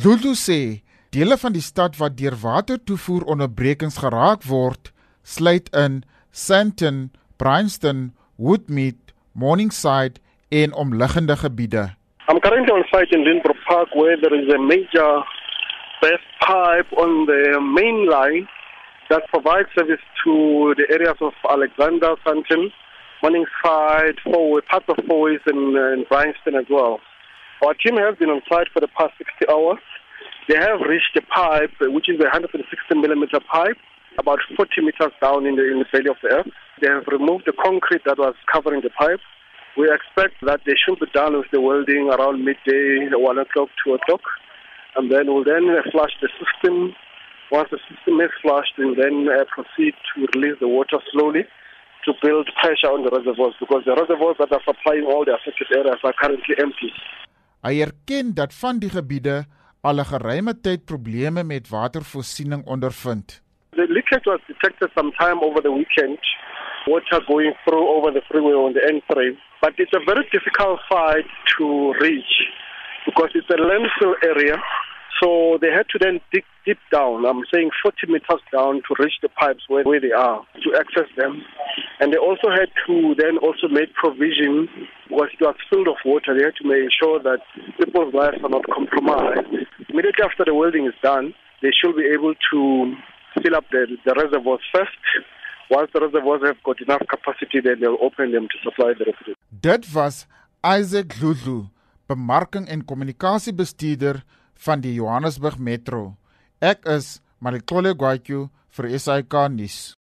Lulu sê dele van die stad wat deur watertoevoer onderbrekings geraak word, sluit in Sandton, Bryanston, Woodmead, Morningside en omliggende gebiede. I'm currently on site in Lindbrook Park where there is a major burst pipe on the main line that provides service to the areas of Alexander, Sandton, Morningside, Fourway, parts of Fourways and, uh, and Bryanston as well. Our team has been on site for the past 60 hours. They have reached a pipe, which is a 160 millimeter pipe, about 40 meters down in the, in the belly of the earth. They have removed the concrete that was covering the pipe. We expect that they should be done with the welding around midday, 1 o'clock, 2 o'clock. And then we'll then flush the system. Once the system is flushed, we'll then uh, proceed to release the water slowly to build pressure on the reservoirs because the reservoirs that are supplying all the affected areas are currently empty. Hy erken dat van die gebiede al 'n geruime tyd probleme met watervoorsiening ondervind. The leakage was detected sometime over the weekend. Water going through over the freeway on the N3, but it's a very difficult site to reach because it's a landfill area So they had to then dig deep down, I'm saying 40 meters down to reach the pipes where, where they are, to access them. And they also had to then also make provision, because it was filled of water, they had to make sure that people's lives are not compromised. Immediately after the welding is done, they should be able to fill up the, the reservoirs first. Once the reservoirs have got enough capacity, then they'll open them to supply the residents. Was Isaac Dludlu, bemarking en kommunikasiebestuurder van die Johannesburg Metro. Ek is Malikole Gwatyu vir SAK nuus.